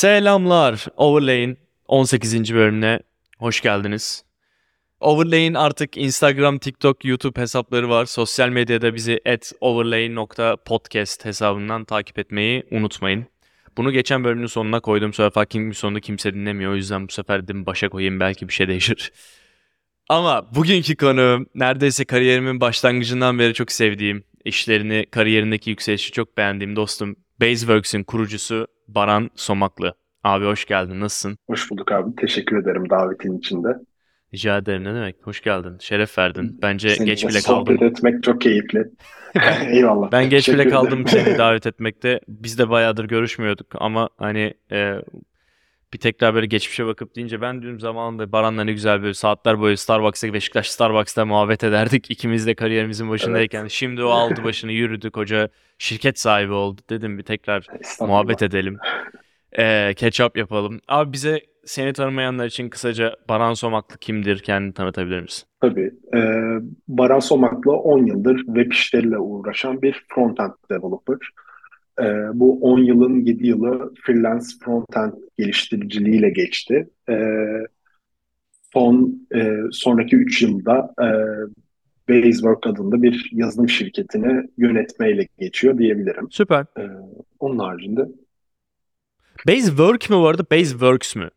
Selamlar. Overlay'in 18. bölümüne hoş geldiniz. Overlay'in artık Instagram, TikTok, YouTube hesapları var. Sosyal medyada bizi @overlay.podcast hesabından takip etmeyi unutmayın. Bunu geçen bölümün sonuna koydum. Sonra Fucking sonunda kimse dinlemiyor. O yüzden bu sefer dedim başa koyayım belki bir şey değişir. Ama bugünkü konu neredeyse kariyerimin başlangıcından beri çok sevdiğim, işlerini, kariyerindeki yükselişi çok beğendiğim dostum Baseworks'ün kurucusu Baran Somaklı. Abi hoş geldin. Nasılsın? Hoş bulduk abi. Teşekkür ederim davetin içinde. Rica ederim. Ne demek? Hoş geldin. Şeref verdin. Bence Seninle geç bile sohbet kaldım. etmek çok keyifli. Eyvallah. Ben geç bile kaldım ederim. seni davet etmekte. Biz de bayağıdır görüşmüyorduk ama hani e, bir tekrar böyle geçmişe bakıp deyince ben diyorum zamanında Baran'la ne güzel böyle saatler boyu Starbucks'a Beşiktaş Starbucks'ta muhabbet ederdik. İkimiz de kariyerimizin başındayken. Şimdi o aldı başını yürüdü koca şirket sahibi oldu. Dedim bir tekrar muhabbet edelim. E, catch up yapalım. Abi bize seni tanımayanlar için kısaca Baran Somaklı kimdir? Kendini tanıtabilir misin? Tabii. Ee, Baran Somak'la 10 yıldır web işleriyle uğraşan bir frontend developer. Ee, bu 10 yılın 7 yılı freelance frontend geliştiriciliğiyle geçti. Ee, son e, sonraki 3 yılda e, Basework adında bir yazılım şirketini yönetmeyle geçiyor diyebilirim. Süper. Ee, onun haricinde Basework mi arada? Baseworks mü?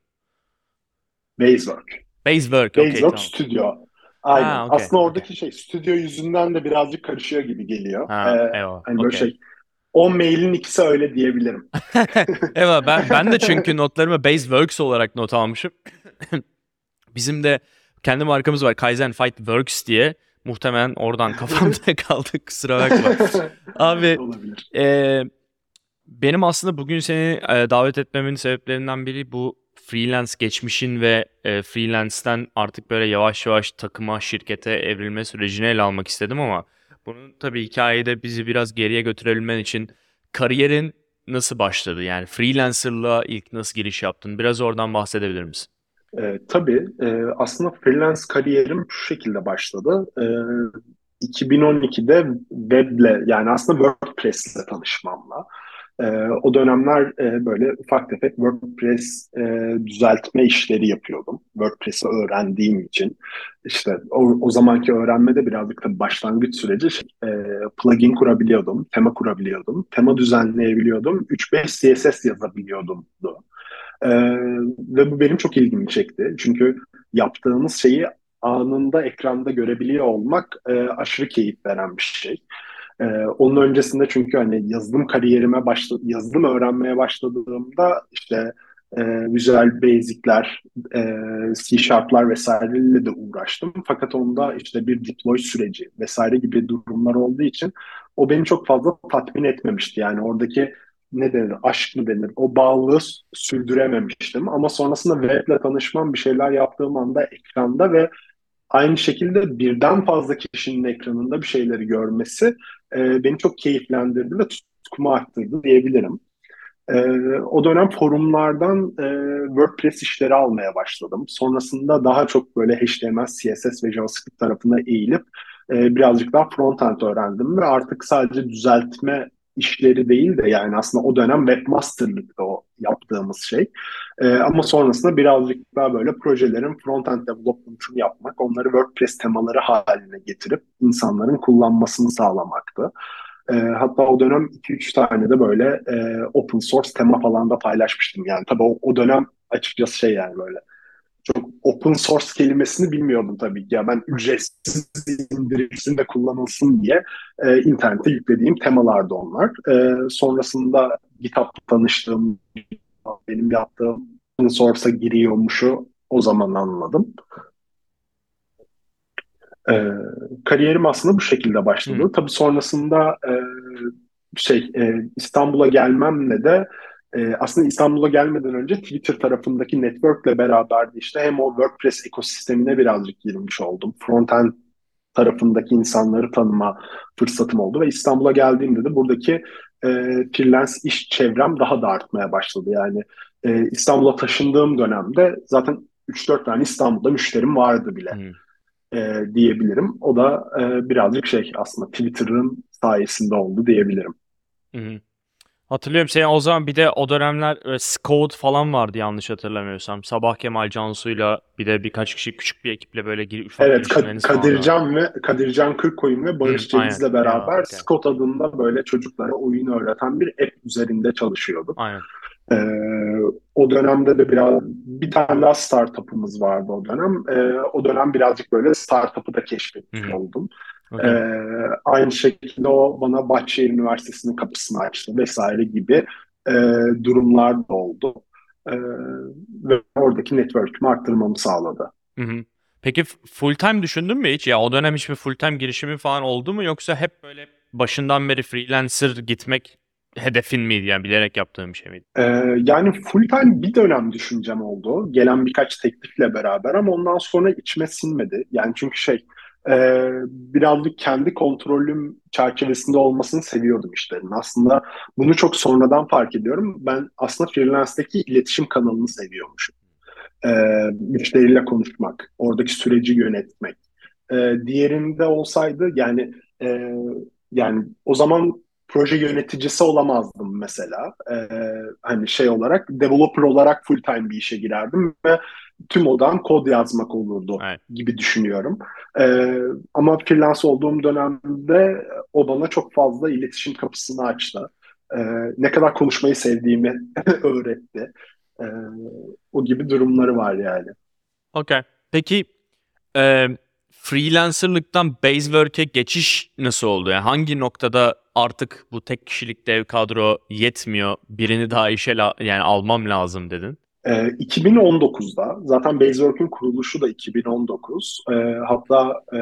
Basework. Basework. okey Basework tamam. Studio. Aynen. Ha, okey, Aslında oradaki şey stüdyo yüzünden de birazcık karışıyor gibi geliyor. Ha, Ee, eyvallah. hani böyle şey 10 mailin ikisi öyle diyebilirim. Evet ben ben de çünkü notlarıma Baseworks olarak not almışım. Bizim de kendi markamız var Kaizen Fight Works diye. Muhtemelen oradan kafamda kaldı kusura bakma. Abi Olabilir. e, benim aslında bugün seni e, davet etmemin sebeplerinden biri bu freelance geçmişin ve e, freelance'ten artık böyle yavaş yavaş takıma, şirkete evrilme sürecini ele almak istedim ama bunun tabii hikayede bizi biraz geriye götürebilmen için kariyerin nasıl başladı? Yani freelancer'lığa ilk nasıl giriş yaptın? Biraz oradan bahsedebilir misin? Ee, tabii e, aslında freelance kariyerim şu şekilde başladı. Ee, 2012'de weble yani aslında WordPress'le tanışmamla. Ee, o dönemler e, böyle ufak tefek WordPress e, düzeltme işleri yapıyordum. WordPress'i öğrendiğim için. İşte o, o zamanki öğrenmede birazcık da başlangıç süreci e, plugin kurabiliyordum, tema kurabiliyordum, tema düzenleyebiliyordum, 3-5 CSS yazabiliyordum. Ee, ve bu benim çok ilgimi çekti. Çünkü yaptığımız şeyi anında ekranda görebiliyor olmak e, aşırı keyif veren bir şey. Ee, onun öncesinde çünkü hani yazılım kariyerime başla yazılım öğrenmeye başladığımda işte e, Visual Basic'ler, e, C Sharp'lar vesaireyle de uğraştım. Fakat onda işte bir deploy süreci vesaire gibi durumlar olduğu için o beni çok fazla tatmin etmemişti. Yani oradaki ne denir, aşk mı denir, o bağlılığı sürdürememiştim. Ama sonrasında weble tanışmam, bir şeyler yaptığım anda ekranda ve aynı şekilde birden fazla kişinin ekranında bir şeyleri görmesi e, beni çok keyiflendirdi ve tutkumu arttırdı diyebilirim. E, o dönem forumlardan e, WordPress işleri almaya başladım. Sonrasında daha çok böyle HTML, CSS ve JavaScript tarafına eğilip e, birazcık daha frontend öğrendim ve artık sadece düzeltme işleri değil de yani aslında o dönem webmasterlıkta o yaptığımız şey. Ee, ama sonrasında birazcık daha böyle projelerin front-end development'ını yapmak, onları WordPress temaları haline getirip insanların kullanmasını sağlamaktı. Ee, hatta o dönem 2-3 tane de böyle e, open source tema falan da paylaşmıştım. Yani tabii o, o dönem açıkçası şey yani böyle çok open source kelimesini bilmiyordum tabii ki. Ya ben ücretsiz indirilsin de kullanılsın diye e, internete yüklediğim temalardı onlar. E, sonrasında GitHub'la tanıştığım, benim yaptığım open source'a giriyormuşu o zaman anladım. E, kariyerim aslında bu şekilde başladı. Hı. Tabii sonrasında e, şey e, İstanbul'a gelmemle de e, aslında İstanbul'a gelmeden önce Twitter tarafındaki network'le beraber işte hem o WordPress ekosistemine birazcık girmiş oldum. Frontend tarafındaki insanları tanıma fırsatım oldu ve İstanbul'a geldiğimde de buradaki e, freelance iş çevrem daha da artmaya başladı. Yani e, İstanbul'a taşındığım dönemde zaten 3-4 tane İstanbul'da müşterim vardı bile Hı. e, diyebilirim. O da e, birazcık şey aslında Twitter'ın sayesinde oldu diyebilirim. Hı hı. Hatırlıyorum senin o zaman bir de o dönemler e, Scout falan vardı yanlış hatırlamıyorsam. Sabah Kemal Cansu'yla bir de birkaç kişi küçük bir ekiple böyle gir, ufak Evet, Ka-. Kadircan ve Kadircan Kırkoyun ve Barış. Ceviz'le beraber Ya, okey. Scott adında böyle çocuklara oyun öğreten bir app üzerinde çalışıyorduk. Aynen. Ee, o dönemde de biraz bir tane daha startup'ımız vardı o dönem. Ee, o dönem birazcık böyle startup'ı da keşfetmiş Hı hı. oldum. Okey. Ee, aynı şekilde o bana Bahçeşehir Üniversitesi'nin kapısını açtı vesaire gibi e, durumlar da oldu. Ee, ve oradaki network'ümü arttırmamı sağladı. Hı hı. Peki full time düşündün mü hiç? Ya o dönem hiçbir full time girişimi falan oldu mu yoksa hep böyle başından beri freelancer gitmek hedefin miydi yani bilerek yaptığın bir şey miydi? Ee, yani full time bir dönem düşüncem oldu. Gelen birkaç teklifle beraber ama ondan sonra içime sinmedi. Yani çünkü şey e, birazcık kendi kontrolüm çerçevesinde olmasını seviyordum işlerin. Aslında bunu çok sonradan fark ediyorum. Ben aslında freelance'deki iletişim kanalını seviyormuşum. Ee, müşteriyle konuşmak, oradaki süreci yönetmek. Ee, diğerinde olsaydı yani e, yani o zaman proje yöneticisi olamazdım mesela. Ee, hani şey olarak developer olarak full time bir işe girerdim ve tüm odam kod yazmak olurdu Evet. gibi düşünüyorum. Ee, ama freelance olduğum dönemde o bana çok fazla iletişim kapısını açtı. Ee, ne kadar konuşmayı sevdiğimi öğretti. Ee, o gibi durumları var yani. Okey. Peki e, freelancerlıktan Basework'e geçiş nasıl oldu? Yani hangi noktada artık bu tek kişilik dev kadro yetmiyor, birini daha işe la- yani almam lazım dedin? Ee, 2019'da zaten Basework'ün kuruluşu da 2019. Ee, hatta e,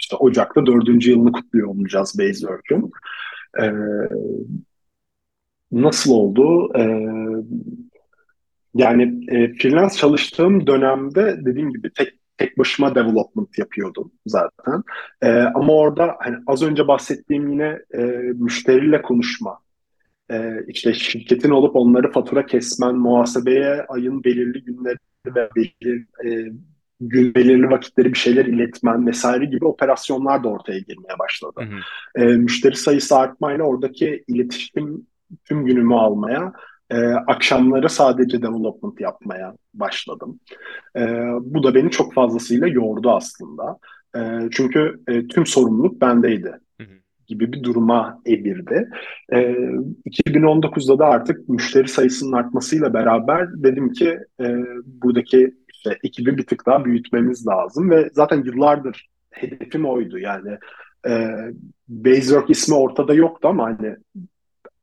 işte Ocak'ta dördüncü yılını kutluyor olacağız Basework'ün. Ee, nasıl oldu? Ee, yani e, freelance çalıştığım dönemde dediğim gibi tek tek başıma development yapıyordum zaten. Ee, ama orada hani az önce bahsettiğim yine e, müşteriyle konuşma, e, işte şirketin olup onları fatura kesmen, muhasebeye ayın belirli günleri ve belirli, e, gün belirli vakitleri bir şeyler iletmen vesaire gibi operasyonlar da ortaya girmeye başladı. Hı hı. E, müşteri sayısı artmayla oradaki iletişim tüm günümü almaya, e, akşamları sadece development yapmaya başladım. E, bu da beni çok fazlasıyla yordu aslında. E, çünkü e, tüm sorumluluk bendeydi. Gibi bir duruma evirdi. E, 2019'da da artık müşteri sayısının artmasıyla beraber dedim ki e, buradaki işte ekibi bir tık daha büyütmemiz lazım ve zaten yıllardır hedefim oydu. Yani e, Basework ismi ortada yoktu ama hani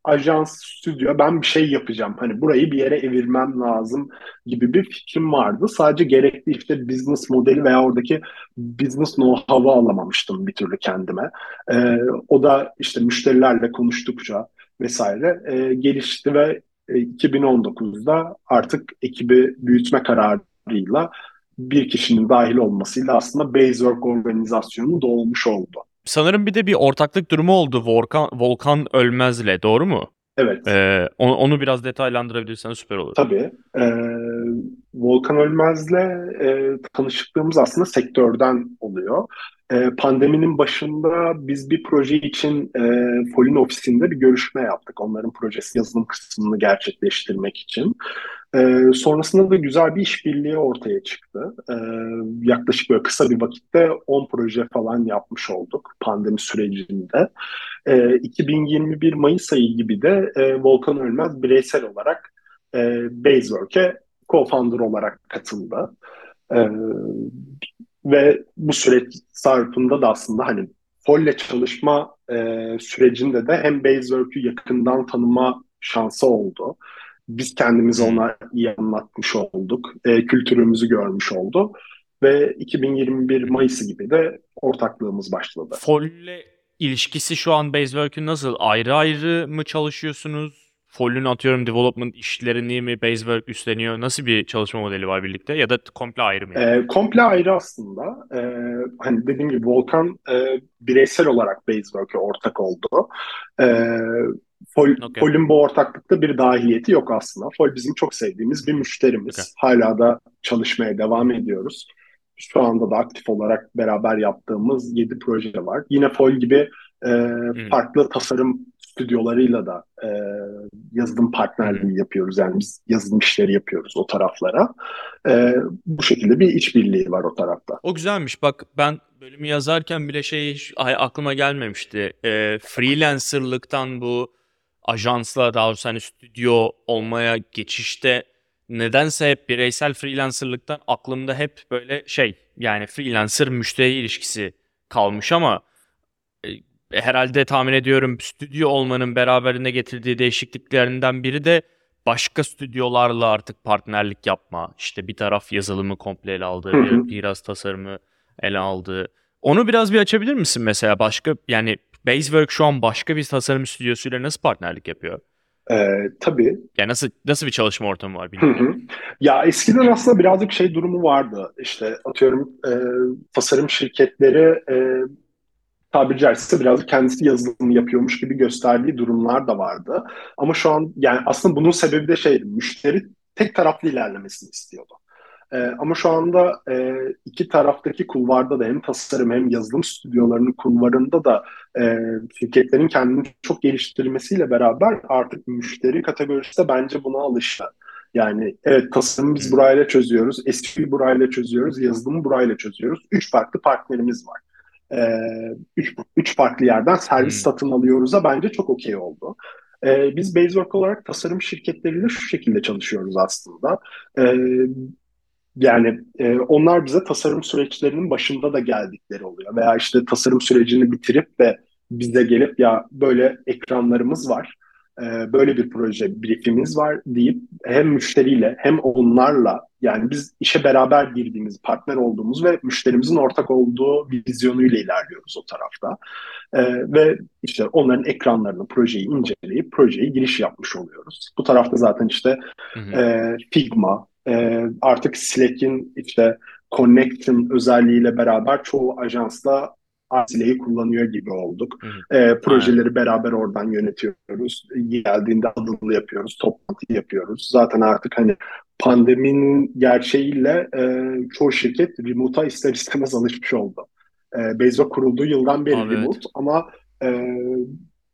ajans, stüdyo ben bir şey yapacağım. Hani burayı bir yere evirmem lazım gibi bir fikrim vardı. Sadece gerekli işte business modeli veya oradaki business know-how'ı alamamıştım bir türlü kendime. Ee, o da işte müşterilerle konuştukça vesaire e, gelişti ve e, 2019'da artık ekibi büyütme kararıyla bir kişinin dahil olmasıyla aslında Basework organizasyonu doğmuş oldu. Sanırım bir de bir ortaklık durumu oldu Volkan, Volkan Ölmez'le doğru mu? Evet. Ee, onu, onu biraz detaylandırabilirsen süper olur. Tabii. Ee, Volkan Ölmez'le e, tanışıklığımız aslında sektörden oluyor. E, pandeminin başında biz bir proje için e, Folin ofisinde bir görüşme yaptık. Onların projesi yazılım kısmını gerçekleştirmek için. E, sonrasında da güzel bir işbirliği ortaya çıktı. E, yaklaşık böyle kısa bir vakitte 10 proje falan yapmış olduk pandemi sürecinde. E, 2021 Mayıs ayı gibi de e, Volkan Ölmez bireysel olarak e, Basework'e co-founder olarak katıldı. E, ve bu süreç zarfında da aslında hani Folle çalışma e, sürecinde de hem Basework'ü yakından tanıma şansı oldu. Biz kendimizi ona iyi anlatmış olduk. E, kültürümüzü görmüş oldu. Ve 2021 Mayıs'ı gibi de ortaklığımız başladı. Folle ilişkisi şu an Basework'ün nasıl? Ayrı ayrı mı çalışıyorsunuz? Foll'ün atıyorum development işlerini mi Basework üstleniyor? Nasıl bir çalışma modeli var birlikte? Ya da komple ayrı mı? yani? E, komple ayrı aslında. E, hani dediğim gibi Volkan e, bireysel olarak Basework'e ortak oldu. E, Fol, Okey. Fol'ün bu ortaklıkta bir dahiliyeti yok aslında. Fol bizim çok sevdiğimiz bir müşterimiz. Okey. Hala da çalışmaya devam ediyoruz. Şu anda da aktif olarak beraber yaptığımız 7 proje var. Yine Fol gibi e, farklı tasarım stüdyolarıyla da e, yazılım partnerliği yapıyoruz. Yani biz yazılım işleri yapıyoruz o taraflara. E, bu şekilde bir işbirliği var o tarafta. O güzelmiş. Bak ben bölümü yazarken bile şey ay, aklıma gelmemişti. E, freelancerlıktan bu ajansla daha doğrusu hani stüdyo olmaya geçişte nedense hep bireysel freelancerlıktan aklımda hep böyle şey yani freelancer müşteri ilişkisi kalmış ama e, herhalde tahmin ediyorum stüdyo olmanın beraberinde getirdiği değişikliklerinden biri de başka stüdyolarla artık partnerlik yapma. İşte bir taraf yazılımı komple ele aldı, bir, biraz tasarımı ele aldı. Onu biraz bir açabilir misin mesela? Başka yani Basework şu an başka bir tasarım stüdyosuyla nasıl partnerlik yapıyor? Ee, tabii. Ya nasıl nasıl bir çalışma ortamı var bilmiyorum. Ya eskiden aslında birazcık şey durumu vardı. İşte atıyorum e, tasarım şirketleri e, tabiri caizse birazcık kendisi yazılım yapıyormuş gibi gösterdiği durumlar da vardı. Ama şu an yani aslında bunun sebebi de şeydi. Müşteri tek taraflı ilerlemesini istiyordu. E, ama şu anda e, iki taraftaki kulvarda da hem tasarım hem yazılım stüdyolarının kulvarında da e, şirketlerin kendini çok geliştirmesiyle beraber artık müşteri kategorisi de bence buna alıştı. Yani evet tasarımı biz burayla çözüyoruz, eski burayla çözüyoruz, yazılımı burayla çözüyoruz. Üç farklı partnerimiz var. Ee, üç, üç farklı yerden servis hmm. satın alıyoruz'a bence çok okey oldu. Ee, biz Basework olarak tasarım şirketleriyle şu şekilde çalışıyoruz aslında. Ee, yani e, onlar bize tasarım süreçlerinin başında da geldikleri oluyor. Veya işte tasarım sürecini bitirip de bize gelip ya böyle ekranlarımız var, e, böyle bir proje briefimiz var deyip hem müşteriyle hem onlarla yani biz işe beraber girdiğimiz, partner olduğumuz ve müşterimizin ortak olduğu vizyonuyla ilerliyoruz o tarafta. E, ve işte onların ekranlarını, projeyi inceleyip projeye giriş yapmış oluyoruz. Bu tarafta zaten işte hı hı. E, Figma, e, artık Slack'in işte connection özelliğiyle beraber çoğu ajansla Arsile'yi kullanıyor gibi olduk. Hı E, projeleri Aynen. beraber oradan yönetiyoruz. Geldiğinde adımlı yapıyoruz, toplantı yapıyoruz. Zaten artık hani pandeminin gerçeğiyle e, çoğu şirket remote'a ister istemez alışmış oldu. E, Bezo kurulduğu yıldan beri Abi, remote evet. ama e,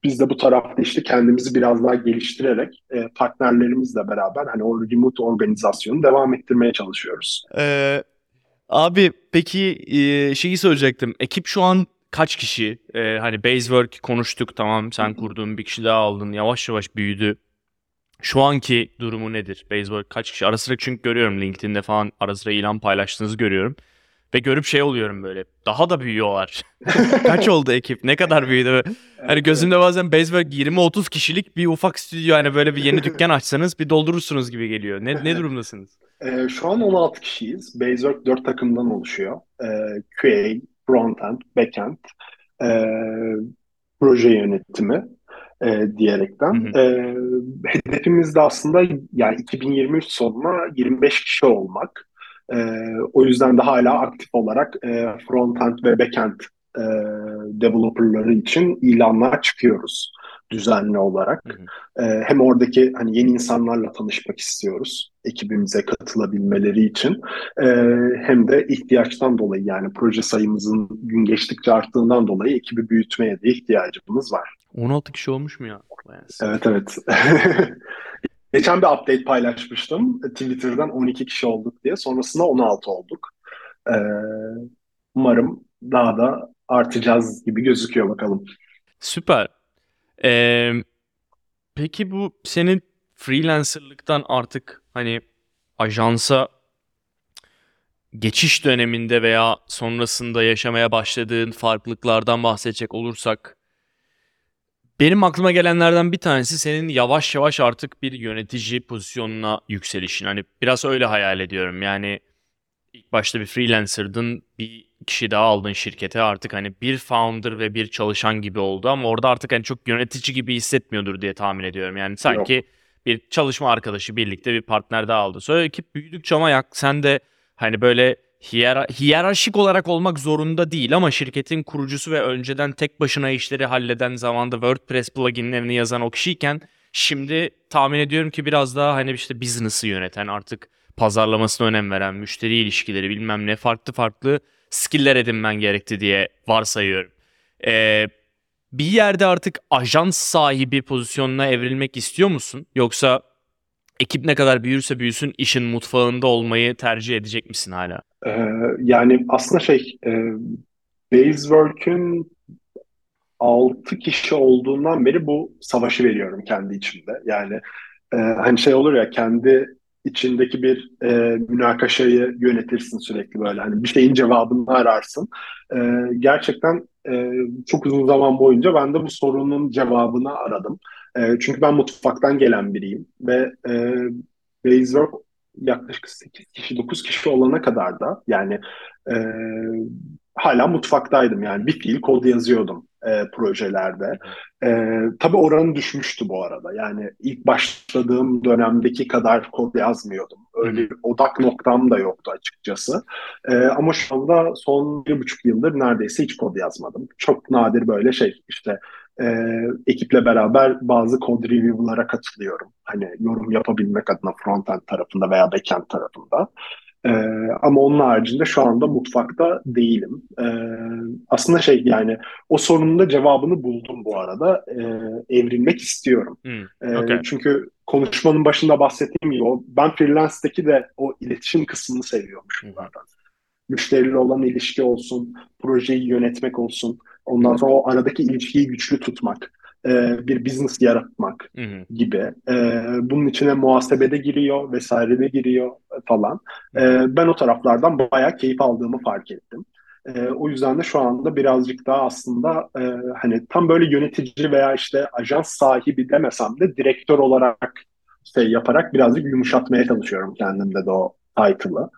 biz de bu tarafta işte kendimizi biraz daha geliştirerek e, partnerlerimizle beraber hani o remote organizasyonu devam ettirmeye çalışıyoruz. Ee, abi peki e, şeyi söyleyecektim. Ekip şu an kaç kişi? Ee, hani Basework konuştuk tamam sen kurduğun bir kişi daha aldın yavaş yavaş büyüdü. Şu anki durumu nedir? Basework kaç kişi? Ara sıra çünkü görüyorum LinkedIn'de falan ara sıra ilan paylaştığınızı görüyorum. Ve görüp şey oluyorum böyle. Daha da büyüyorlar. Kaç oldu ekip? Ne kadar büyüdü? Hani gözümde bazen Basework 20-30 kişilik bir ufak stüdyo hani böyle bir yeni dükkan açsanız bir doldurursunuz gibi geliyor. Ne, ne durumdasınız? Ee, şu an 16 kişiyiz. Basework 4 takımdan oluşuyor. Ee, QA, frontend, backend, e, proje yönetimi e, diyerekten. Hı hı. E, hedefimiz de aslında yani 2023 sonuna 25 kişi olmak. E, o yüzden de hala aktif olarak e, front-end ve back-end e, developerları için ilanlar çıkıyoruz düzenli olarak. Hı hı. E, hem oradaki hani yeni insanlarla tanışmak istiyoruz ekibimize katılabilmeleri için. E, hem de ihtiyaçtan dolayı yani proje sayımızın gün geçtikçe arttığından dolayı ekibi büyütmeye de ihtiyacımız var. 16 kişi olmuş mu ya? Evet evet. Geçen bir update paylaşmıştım. Twitter'dan 12 kişi olduk diye. Sonrasında 16 olduk. Ee, umarım daha da artacağız gibi gözüküyor bakalım. Süper. Ee, peki bu senin freelancerlıktan artık hani ajansa geçiş döneminde veya sonrasında yaşamaya başladığın farklılıklardan bahsedecek olursak benim aklıma gelenlerden bir tanesi senin yavaş yavaş artık bir yönetici pozisyonuna yükselişin. Hani biraz öyle hayal ediyorum. Yani ilk başta bir freelancer'dın, bir kişi daha aldın şirkete artık hani bir founder ve bir çalışan gibi oldu ama orada artık hani çok yönetici gibi hissetmiyordur diye tahmin ediyorum. Yani sanki Yok. bir çalışma arkadaşı birlikte bir partner daha aldı. Sonra ekip büyüdükçe ama yak sen de hani böyle hiyer hiyerarşik olarak olmak zorunda değil ama şirketin kurucusu ve önceden tek başına işleri halleden zamanda WordPress pluginlerini yazan o kişiyken şimdi tahmin ediyorum ki biraz daha hani işte business'ı yöneten artık pazarlamasına önem veren müşteri ilişkileri bilmem ne farklı farklı skill'ler edinmen gerekti diye varsayıyorum. Ee, bir yerde artık ajans sahibi pozisyonuna evrilmek istiyor musun? Yoksa ekip ne kadar büyürse büyüsün işin mutfağında olmayı tercih edecek misin hala? Ee, yani aslında şey e, Basework'ün 6 kişi olduğundan beri bu savaşı veriyorum kendi içimde. Yani e, hani şey olur ya kendi içindeki bir e, münakaşayı yönetirsin sürekli böyle. Hani bir şeyin cevabını ararsın. E, gerçekten e, çok uzun zaman boyunca ben de bu sorunun cevabını aradım. E, çünkü ben mutfaktan gelen biriyim ve e, Basework yaklaşık 8 kişi 9 kişi olana kadar da yani e, hala mutfaktaydım yani bir fiil kod yazıyordum e, projelerde. E, tabii oranı düşmüştü bu arada. Yani ilk başladığım dönemdeki kadar kod yazmıyordum. Öyle bir odak noktam da yoktu açıkçası. E, ama şu anda son bir buçuk yıldır neredeyse hiç kod yazmadım. Çok nadir böyle şey işte e, ekiple beraber bazı kod review'lara katılıyorum. Hani yorum yapabilmek adına frontend tarafında veya backend tarafında. Ee, ama onun haricinde şu anda mutfakta değilim. Ee, aslında şey yani o sorunun da cevabını buldum bu arada. Ee, evrilmek istiyorum. Hmm, okay. çünkü konuşmanın başında bahsettiğim gibi o, ben freelance'deki de o iletişim kısmını seviyormuşum hmm. zaten. Müşteriyle olan ilişki olsun, projeyi yönetmek olsun. Ondan sonra o aradaki ilişkiyi güçlü tutmak e, bir business yaratmak hı hı. gibi. E, bunun içine muhasebede giriyor, vesaire de giriyor falan. E, ben o taraflardan bayağı keyif aldığımı fark ettim. E, o yüzden de şu anda birazcık daha aslında e, hani tam böyle yönetici veya işte ajans sahibi demesem de direktör olarak şey yaparak birazcık yumuşatmaya çalışıyorum kendimde de o title'ı.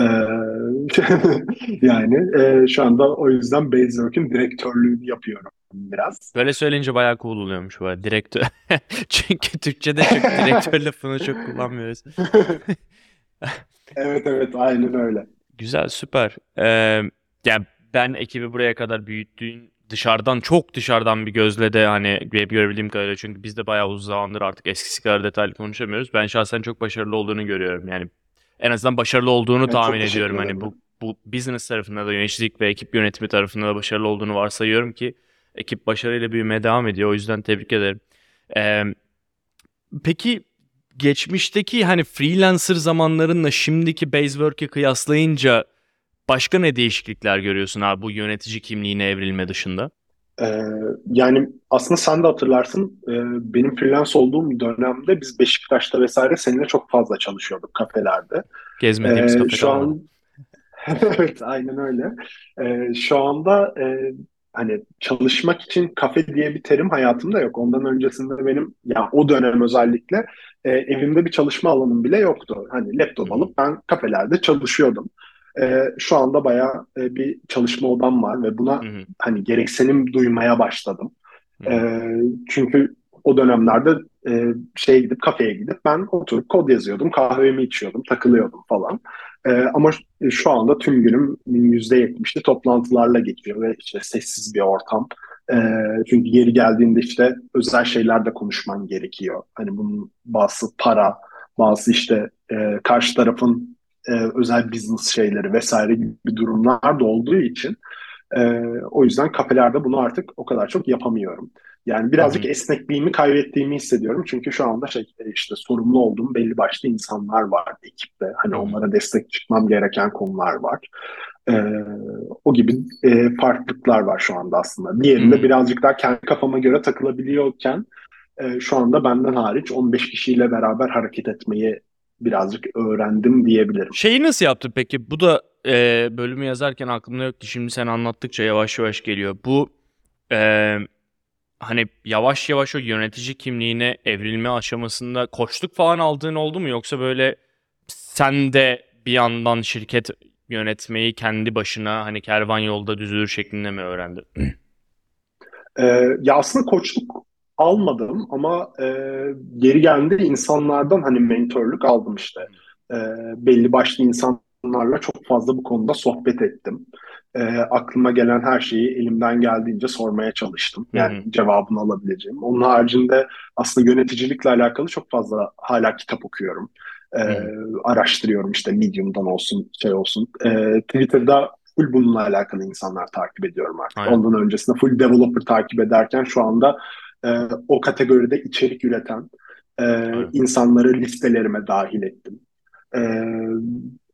Ee, yani e, şu anda o yüzden Basework'ün direktörlüğünü yapıyorum biraz. Böyle söyleyince bayağı cool oluyormuş bu arada. Direktör. Çünkü Türkçe'de çok direktör lafını çok kullanmıyoruz. evet evet aynen öyle. Güzel süper. Ee, yani ben ekibi buraya kadar büyüttüğün dışarıdan çok dışarıdan bir gözle de hani görebildiğim kadarıyla çünkü biz de bayağı uzun zamandır artık eskisi kadar detaylı konuşamıyoruz. Ben şahsen çok başarılı olduğunu görüyorum. Yani en azından başarılı olduğunu evet, tahmin ediyorum. Hani bu bu business tarafında da yöneticilik ve ekip yönetimi tarafında da başarılı olduğunu varsayıyorum ki ekip başarıyla büyümeye devam ediyor. O yüzden tebrik ederim. Ee, peki geçmişteki hani freelancer zamanlarınla şimdiki Basework'ı kıyaslayınca başka ne değişiklikler görüyorsun abi bu yönetici kimliğine evrilme dışında? Ee, yani aslında sen de hatırlarsın e, benim freelance olduğum dönemde biz Beşiktaş'ta vesaire seninle çok fazla çalışıyorduk kafelerde. Gezmediğimiz ee, kafe şu an Evet aynen öyle. Ee, şu anda e, hani çalışmak için kafe diye bir terim hayatımda yok. Ondan öncesinde benim ya o dönem özellikle e, evimde bir çalışma alanım bile yoktu. Hani laptop alıp ben kafelerde çalışıyordum. E, şu anda bayağı e, bir çalışma odam var ve buna hı hı. hani gereksinim duymaya başladım. E, çünkü o dönemlerde e, şeye gidip kafeye gidip ben oturup kod yazıyordum, kahvemi içiyordum, takılıyordum falan. E, ama şu anda tüm günüm %70'li toplantılarla geçiyor ve işte sessiz bir ortam. E, çünkü geri geldiğinde işte özel şeyler de konuşman gerekiyor. Hani bunun bazı para, bazı işte e, karşı tarafın e, özel business şeyleri vesaire gibi durumlar da olduğu için e, o yüzden kafelerde bunu artık o kadar çok yapamıyorum. Yani birazcık Hı-hı. esnekliğimi kaybettiğimi hissediyorum. Çünkü şu anda şey e, işte sorumlu olduğum belli başlı insanlar var ekipte. Hani Hı-hı. onlara destek çıkmam gereken konular var. Ee, o gibi e, farklılıklar var şu anda aslında. Diğerinde Hı-hı. birazcık daha kendi kafama göre takılabiliyorken e, şu anda benden hariç 15 kişiyle beraber hareket etmeyi birazcık öğrendim diyebilirim. Şeyi nasıl yaptın peki? Bu da e, bölümü yazarken aklımda yoktu. Şimdi sen anlattıkça yavaş yavaş geliyor. Bu e, hani yavaş yavaş o yönetici kimliğine evrilme aşamasında koçluk falan aldığın oldu mu? Yoksa böyle sen de bir yandan şirket yönetmeyi kendi başına hani kervan yolda düzülür şeklinde mi öğrendin? Ee, ya aslında koçluk almadım ama e, geri geldiğinde insanlardan hani mentorluk aldım işte. E, belli başlı insanlarla çok fazla bu konuda sohbet ettim. E, aklıma gelen her şeyi elimden geldiğince sormaya çalıştım. Yani Hı-hı. cevabını alabileceğim. Onun haricinde aslında yöneticilikle alakalı çok fazla hala kitap okuyorum. E, araştırıyorum işte Medium'dan olsun şey olsun. E, Twitter'da full bununla alakalı insanlar takip ediyorum artık. Aynen. Ondan öncesinde full developer takip ederken şu anda e, o kategoride içerik üreten e, insanları listelerime dahil ettim. E,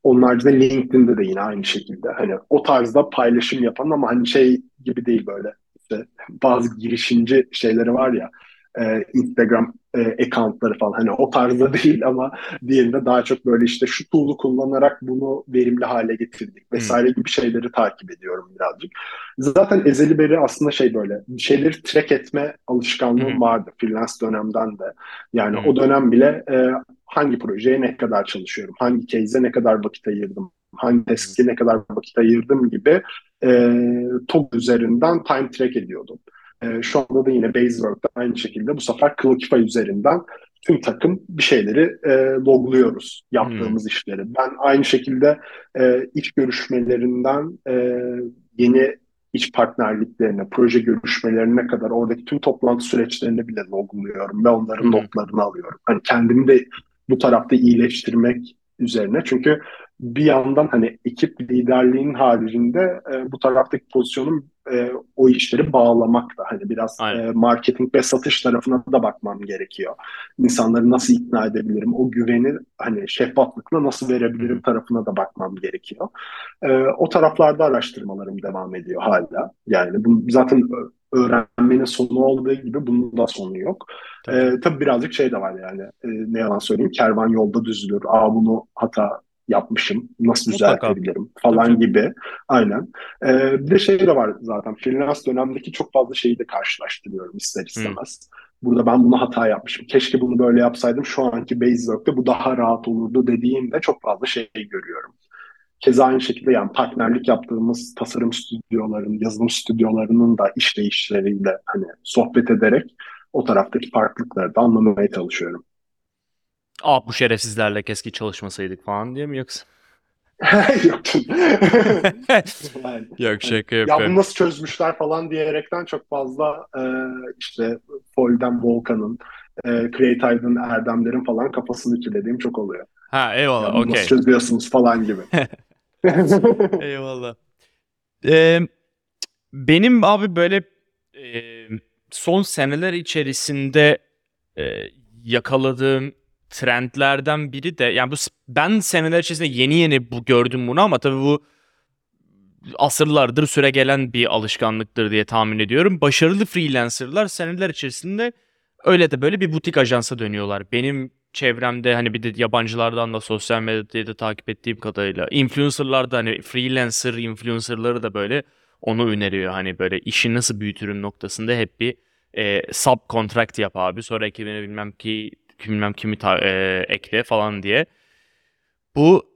onun haricinde LinkedIn'de de yine aynı şekilde. Hani o tarzda paylaşım yapan ama hani şey gibi değil böyle. İşte bazı girişimci şeyleri var ya e, Instagram e, accountları falan hani o tarzda değil ama diğerinde daha çok böyle işte şu tool'u kullanarak bunu verimli hale getirdik vesaire hmm. gibi şeyleri takip ediyorum birazcık. Zaten ezeli beri aslında şey böyle şeyleri track etme alışkanlığım hmm. vardı freelance dönemden de. Yani hmm. o dönem bile e, hangi projeye ne kadar çalışıyorum, hangi case'e ne kadar vakit ayırdım, hangi task'e ne kadar vakit ayırdım gibi e, TOG üzerinden time track ediyordum. E, şu anda da yine Basework'ta aynı şekilde bu sefer Clockify üzerinden tüm takım bir şeyleri e, logluyoruz yaptığımız hmm. işleri. Ben aynı şekilde e, iş görüşmelerinden e, yeni iç partnerliklerine, proje görüşmelerine kadar oradaki tüm toplantı süreçlerini bile logluyorum ve onların hmm. notlarını alıyorum. Hani kendimi de bu tarafta iyileştirmek üzerine. Çünkü bir yandan hani ekip liderliğinin haricinde e, bu taraftaki pozisyonum e, o işleri bağlamak da hani biraz e, marketing ve satış tarafına da bakmam gerekiyor. İnsanları nasıl ikna edebilirim, o güveni hani şeffaflıkla nasıl verebilirim tarafına da bakmam gerekiyor. E, o taraflarda araştırmalarım devam ediyor hala. Yani bu zaten öğrenmenin sonu olduğu gibi bunun da sonu yok. Tabii, ee, tabii birazcık şey de var yani e, ne yalan söyleyeyim kervan yolda düzülür. Aa bunu hata yapmışım. Nasıl düzeltebilirim falan Tabii. gibi. Aynen. Ee, bir de şey de var zaten. Freelance dönemdeki çok fazla şeyi de karşılaştırıyorum ister istemez. Hmm. Burada ben bunu hata yapmışım. Keşke bunu böyle yapsaydım. Şu anki Basework'te bu daha rahat olurdu dediğimde çok fazla şey görüyorum. Keza aynı şekilde yani partnerlik yaptığımız tasarım stüdyolarının, yazılım stüdyolarının da işleyişleriyle hani sohbet ederek o taraftaki farklılıkları da anlamaya çalışıyorum. Aa bu şerefsizlerle keski çalışmasaydık falan diye mi yoksa? Yok yani, Yok şaka yapıyorum. Ya bunu nasıl çözmüşler falan diyerekten çok fazla e, işte Folden Volkan'ın, e, Creative'ın Erdemler'in falan kafasını kirlediğim çok oluyor. Ha eyvallah okey. Nasıl çözüyorsunuz falan gibi. eyvallah. Ee, benim abi böyle e, son seneler içerisinde e, yakaladığım trendlerden biri de yani bu ben seneler içerisinde yeni yeni bu gördüm bunu ama tabii bu asırlardır süre gelen bir alışkanlıktır diye tahmin ediyorum. Başarılı freelancerlar seneler içerisinde öyle de böyle bir butik ajansa dönüyorlar. Benim çevremde hani bir de yabancılardan da sosyal medyada da takip ettiğim kadarıyla influencerlar da hani freelancer influencerları da böyle onu öneriyor. Hani böyle işi nasıl büyütürüm noktasında hep bir e, subcontract yap abi. Sonra ekibine bilmem ki bilmem kimi ta- e, ekle falan diye. Bu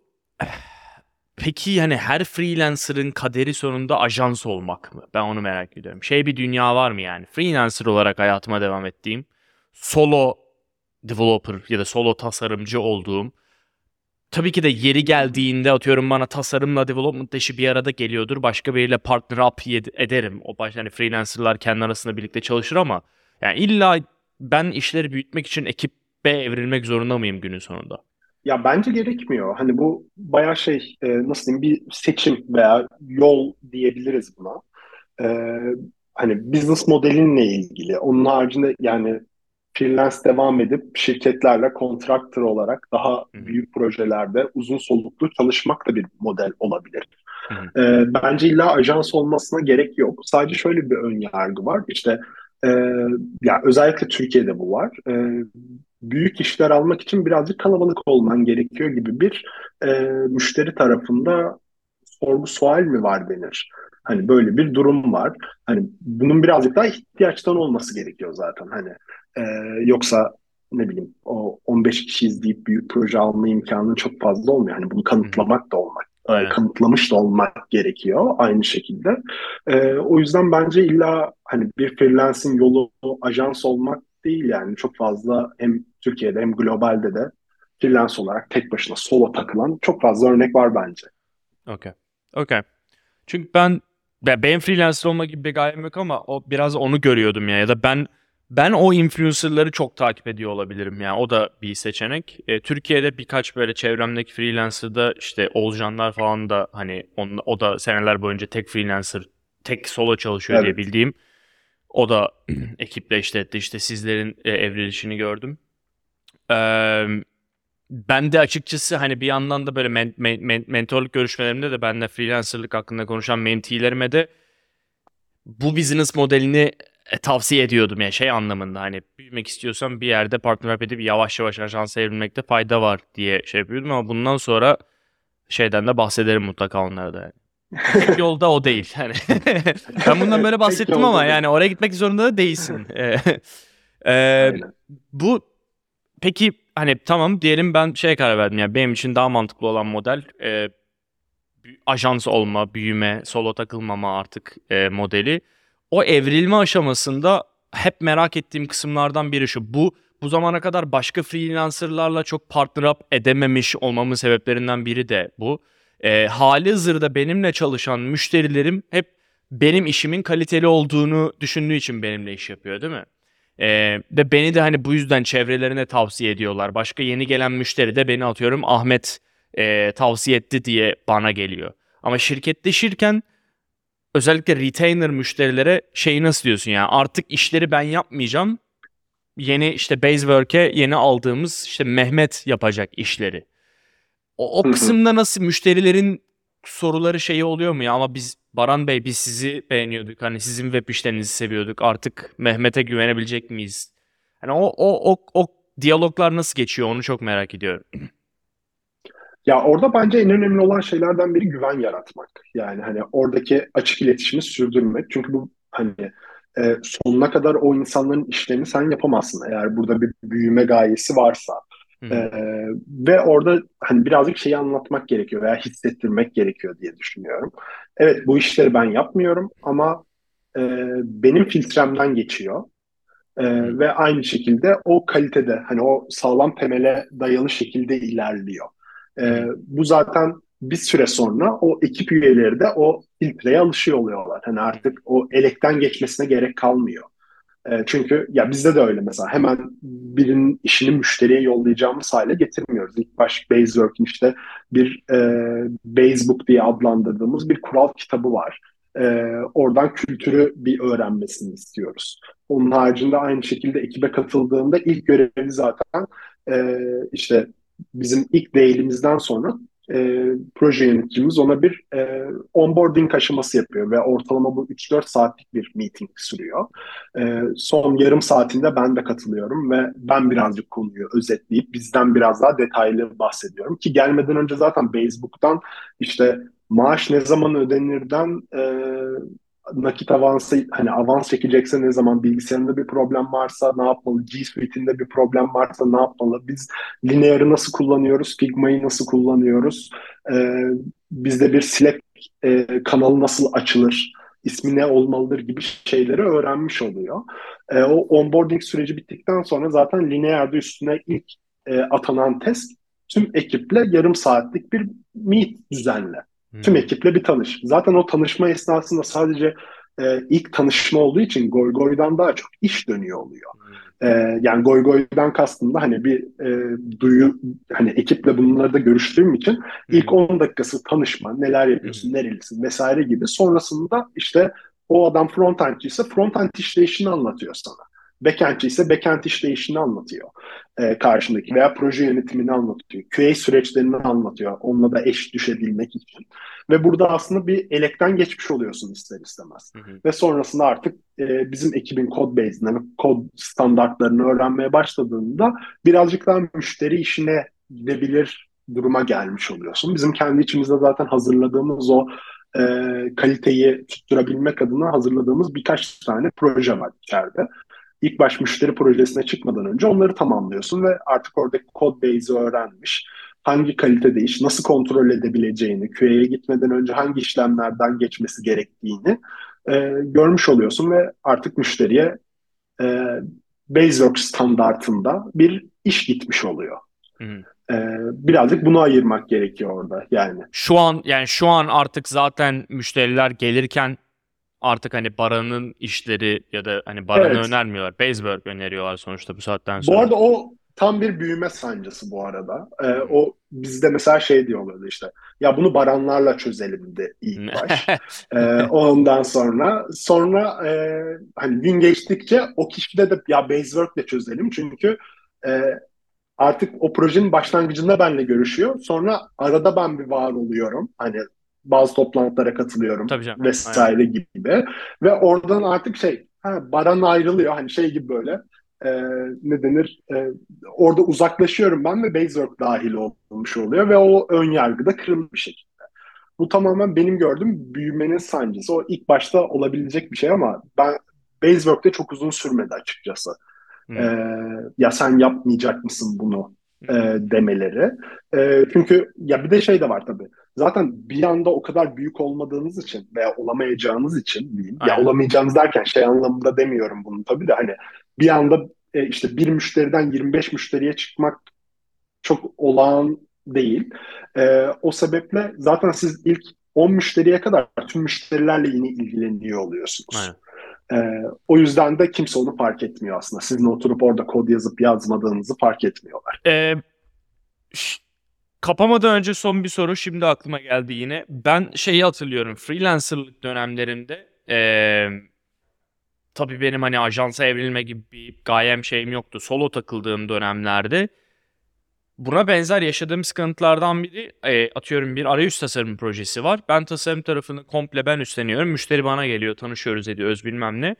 peki hani her freelancer'ın kaderi sonunda ajans olmak mı? Ben onu merak ediyorum. Şey bir dünya var mı yani? Freelancer olarak hayatıma devam ettiğim, solo developer ya da solo tasarımcı olduğum Tabii ki de yeri geldiğinde atıyorum bana tasarımla development işi bir arada geliyordur. Başka biriyle partner up ederim. O baş hani freelancerlar kendi arasında birlikte çalışır ama yani illa ben işleri büyütmek için ekip B evrilmek zorunda mıyım günün sonunda? Ya bence gerekmiyor. Hani bu bayağı şey e, nasıl diyeyim bir seçim veya yol diyebiliriz buna. E, hani business modelinle ilgili. Onun haricinde yani freelance devam edip şirketlerle kontraktör olarak daha Hı-hı. büyük projelerde uzun soluklu çalışmak da bir model olabilir. E, bence illa ajans olmasına gerek yok. Sadece şöyle bir ön yargı var. İşte e, ya özellikle Türkiye'de bu var. E, büyük işler almak için birazcık kalabalık olman gerekiyor gibi bir e, müşteri tarafında sorgu sual mi var denir. Hani böyle bir durum var. Hani bunun birazcık daha ihtiyaçtan olması gerekiyor zaten. Hani e, yoksa ne bileyim o 15 kişi izleyip büyük proje alma imkanı çok fazla olmuyor. Hani bunu kanıtlamak da olmak Aynen. kanıtlamış da olmak gerekiyor aynı şekilde. E, o yüzden bence illa hani bir freelance'in yolu ajans olmak değil yani çok fazla hem Türkiye'de hem globalde de freelance olarak tek başına solo takılan çok fazla örnek var bence. Okey. Okey. Çünkü ben ben freelancer olma gibi bir gayem yok ama o biraz onu görüyordum ya ya da ben Ben o influencerları çok takip ediyor olabilirim yani o da bir seçenek. E, Türkiye'de birkaç böyle çevremdeki freelancer'da işte Olcanlar falan da hani on, o da seneler boyunca tek freelancer, tek solo çalışıyor evet. diye bildiğim. O da ekiple işletti işte sizlerin e, evrilişini gördüm. Ee, ben de açıkçası hani bir yandan da böyle men, men, men, mentorluk görüşmelerimde de benle freelancerlık hakkında konuşan mentilerime de bu business modelini e, tavsiye ediyordum yani şey anlamında hani büyümek istiyorsan bir yerde partner edip yavaş yavaş ajansa evrilmekte fayda var diye şey yapıyordum ama bundan sonra şeyden de bahsederim mutlaka onlara da. Yani. yolda o değil. Yani ben bundan böyle bahsettim ama yani oraya gitmek zorunda da değilsin. ee, bu peki hani tamam diyelim ben şeye karar verdim yani benim için daha mantıklı olan model e, ajans olma, büyüme, solo takılmama artık e, modeli. O evrilme aşamasında hep merak ettiğim kısımlardan biri şu. Bu bu zamana kadar başka freelancerlarla çok partner up edememiş olmamın sebeplerinden biri de bu. E, hali hazırda benimle çalışan müşterilerim hep benim işimin kaliteli olduğunu düşündüğü için benimle iş yapıyor değil mi? Ee, ve beni de hani bu yüzden çevrelerine tavsiye ediyorlar. Başka yeni gelen müşteri de beni atıyorum Ahmet e, tavsiye etti diye bana geliyor. Ama şirketleşirken özellikle retainer müşterilere şeyi nasıl diyorsun yani artık işleri ben yapmayacağım. Yeni işte Basework'e yeni aldığımız işte Mehmet yapacak işleri. O, o kısımda nasıl müşterilerin soruları şeyi oluyor mu ya ama biz Baran Bey biz sizi beğeniyorduk. Hani sizin web işlerinizi seviyorduk. Artık Mehmet'e güvenebilecek miyiz? Hani o o o o diyaloglar nasıl geçiyor onu çok merak ediyorum. Ya orada bence en önemli olan şeylerden biri güven yaratmak. Yani hani oradaki açık iletişimi sürdürmek. Çünkü bu hani e, sonuna kadar o insanların işlerini sen yapamazsın eğer burada bir büyüme gayesi varsa. Ee, ve orada hani birazcık şeyi anlatmak gerekiyor veya hissettirmek gerekiyor diye düşünüyorum. Evet bu işleri ben yapmıyorum ama e, benim filtremden geçiyor. E, ve aynı şekilde o kalitede hani o sağlam temele dayalı şekilde ilerliyor. E, bu zaten bir süre sonra o ekip üyeleri de o filtreye alışıyor oluyorlar. Hani artık o elekten geçmesine gerek kalmıyor. E, çünkü ya bizde de öyle mesela hemen birinin işini müşteriye yollayacağımız hale getirmiyoruz. İlk baş Basework'in işte bir e, Basebook diye adlandırdığımız bir kural kitabı var. E, oradan kültürü bir öğrenmesini istiyoruz. Onun haricinde aynı şekilde ekibe katıldığında ilk görevi zaten e, işte bizim ilk değilimizden sonra e, proje yöneticimiz ona bir e, onboarding aşaması yapıyor ve ortalama bu 3-4 saatlik bir meeting sürüyor. E, son yarım saatinde ben de katılıyorum ve ben birazcık konuyu özetleyip bizden biraz daha detaylı bahsediyorum ki gelmeden önce zaten Facebook'tan işte maaş ne zaman ödenirden e, nakit avansı hani avans çekecekse ne zaman bilgisayarında bir problem varsa ne yapmalı? G Suite'inde bir problem varsa ne yapmalı? Biz Linear'ı nasıl kullanıyoruz? Figma'yı nasıl kullanıyoruz? Ee, bizde bir Slack e, kanalı nasıl açılır? ismi ne olmalıdır gibi şeyleri öğrenmiş oluyor. E, o onboarding süreci bittikten sonra zaten Linear'da üstüne ilk e, atanan test tüm ekiple yarım saatlik bir meet düzenle. Hmm. Tüm ekiple bir tanış. Zaten o tanışma esnasında sadece e, ilk tanışma olduğu için Goy Goy'dan daha çok iş dönüyor oluyor. Hmm. E, yani Goy Goy'dan kastım da hani bir e, duyu hani ekiple bunları da görüştüğüm için hmm. ilk 10 dakikası tanışma, neler yapıyorsun, hmm. nerelisin vesaire gibi. Sonrasında işte o adam frontendçi ise frontend işleyişini anlatıyor sana. Backend'ci ise backend işleyişini anlatıyor e, karşındaki veya proje yönetimini anlatıyor. QA süreçlerini anlatıyor. Onunla da eş düşebilmek için. Ve burada aslında bir elekten geçmiş oluyorsun ister istemez. Hı hı. Ve sonrasında artık e, bizim ekibin kod base'ini, kod standartlarını öğrenmeye başladığında birazcık daha müşteri işine gidebilir duruma gelmiş oluyorsun. Bizim kendi içimizde zaten hazırladığımız o e, kaliteyi tutturabilmek adına hazırladığımız birkaç tane proje var içeride ilk baş müşteri projesine çıkmadan önce onları tamamlıyorsun ve artık oradaki code base'i öğrenmiş. Hangi kalitede iş, nasıl kontrol edebileceğini, QA'ya gitmeden önce hangi işlemlerden geçmesi gerektiğini e, görmüş oluyorsun ve artık müşteriye e, Baseworks standartında bir iş gitmiş oluyor. Hmm. Ee, birazcık bunu ayırmak gerekiyor orada yani. Şu an yani şu an artık zaten müşteriler gelirken artık hani Baran'ın işleri ya da hani Baran'ı Evet. önermiyorlar. Basework öneriyorlar sonuçta bu saatten sonra. Bu arada o tam bir büyüme sancısı bu arada. Ee, o bizde mesela şey diyorlardı işte. Ya bunu baranlarla çözelim de ilk baş. Ee, ondan sonra sonra e, hani gün geçtikçe o kişide de ya Basework'le çözelim çünkü e, artık o projenin başlangıcında benimle görüşüyor. Sonra arada ben bir var oluyorum. Hani bazı toplantılara katılıyorum Tabii canım. vesaire gibi. Ve oradan artık şey ha, Baran ayrılıyor. Hani şey gibi böyle e, ne denir e, orada uzaklaşıyorum ben ve Basework dahil olmuş oluyor ve o ön yargı da kırılmış bir şekilde. Bu tamamen benim gördüğüm büyümenin sancısı. O ilk başta olabilecek bir şey ama ben Basework'te çok uzun sürmedi açıkçası. Hmm. Ee, ya sen yapmayacak mısın bunu e, demeleri. E, çünkü ya bir de şey de var tabii. Zaten bir anda o kadar büyük olmadığınız için veya olamayacağınız için diyeyim. Ya Aynen. olamayacağınız derken şey anlamında demiyorum bunu tabii de hani bir anda e, işte bir müşteriden 25 müşteriye çıkmak çok olağan değil. E, o sebeple zaten siz ilk 10 müşteriye kadar tüm müşterilerle yine ilgileniyor oluyorsunuz. Aynen. Ee, o yüzden de kimse onu fark etmiyor aslında. Sizin oturup orada kod yazıp yazmadığınızı fark etmiyorlar. Ee, kapamadan önce son bir soru şimdi aklıma geldi yine. Ben şeyi hatırlıyorum. Freelancerlık dönemlerimde ee, tabii benim hani ajansa evrilme gibi bir gayem şeyim yoktu. Solo takıldığım dönemlerde buna benzer yaşadığım sıkıntılardan biri e, atıyorum bir arayüz tasarım projesi var. Ben tasarım tarafını komple ben üstleniyorum. Müşteri bana geliyor, tanışıyoruz ediyoruz bilmem ne.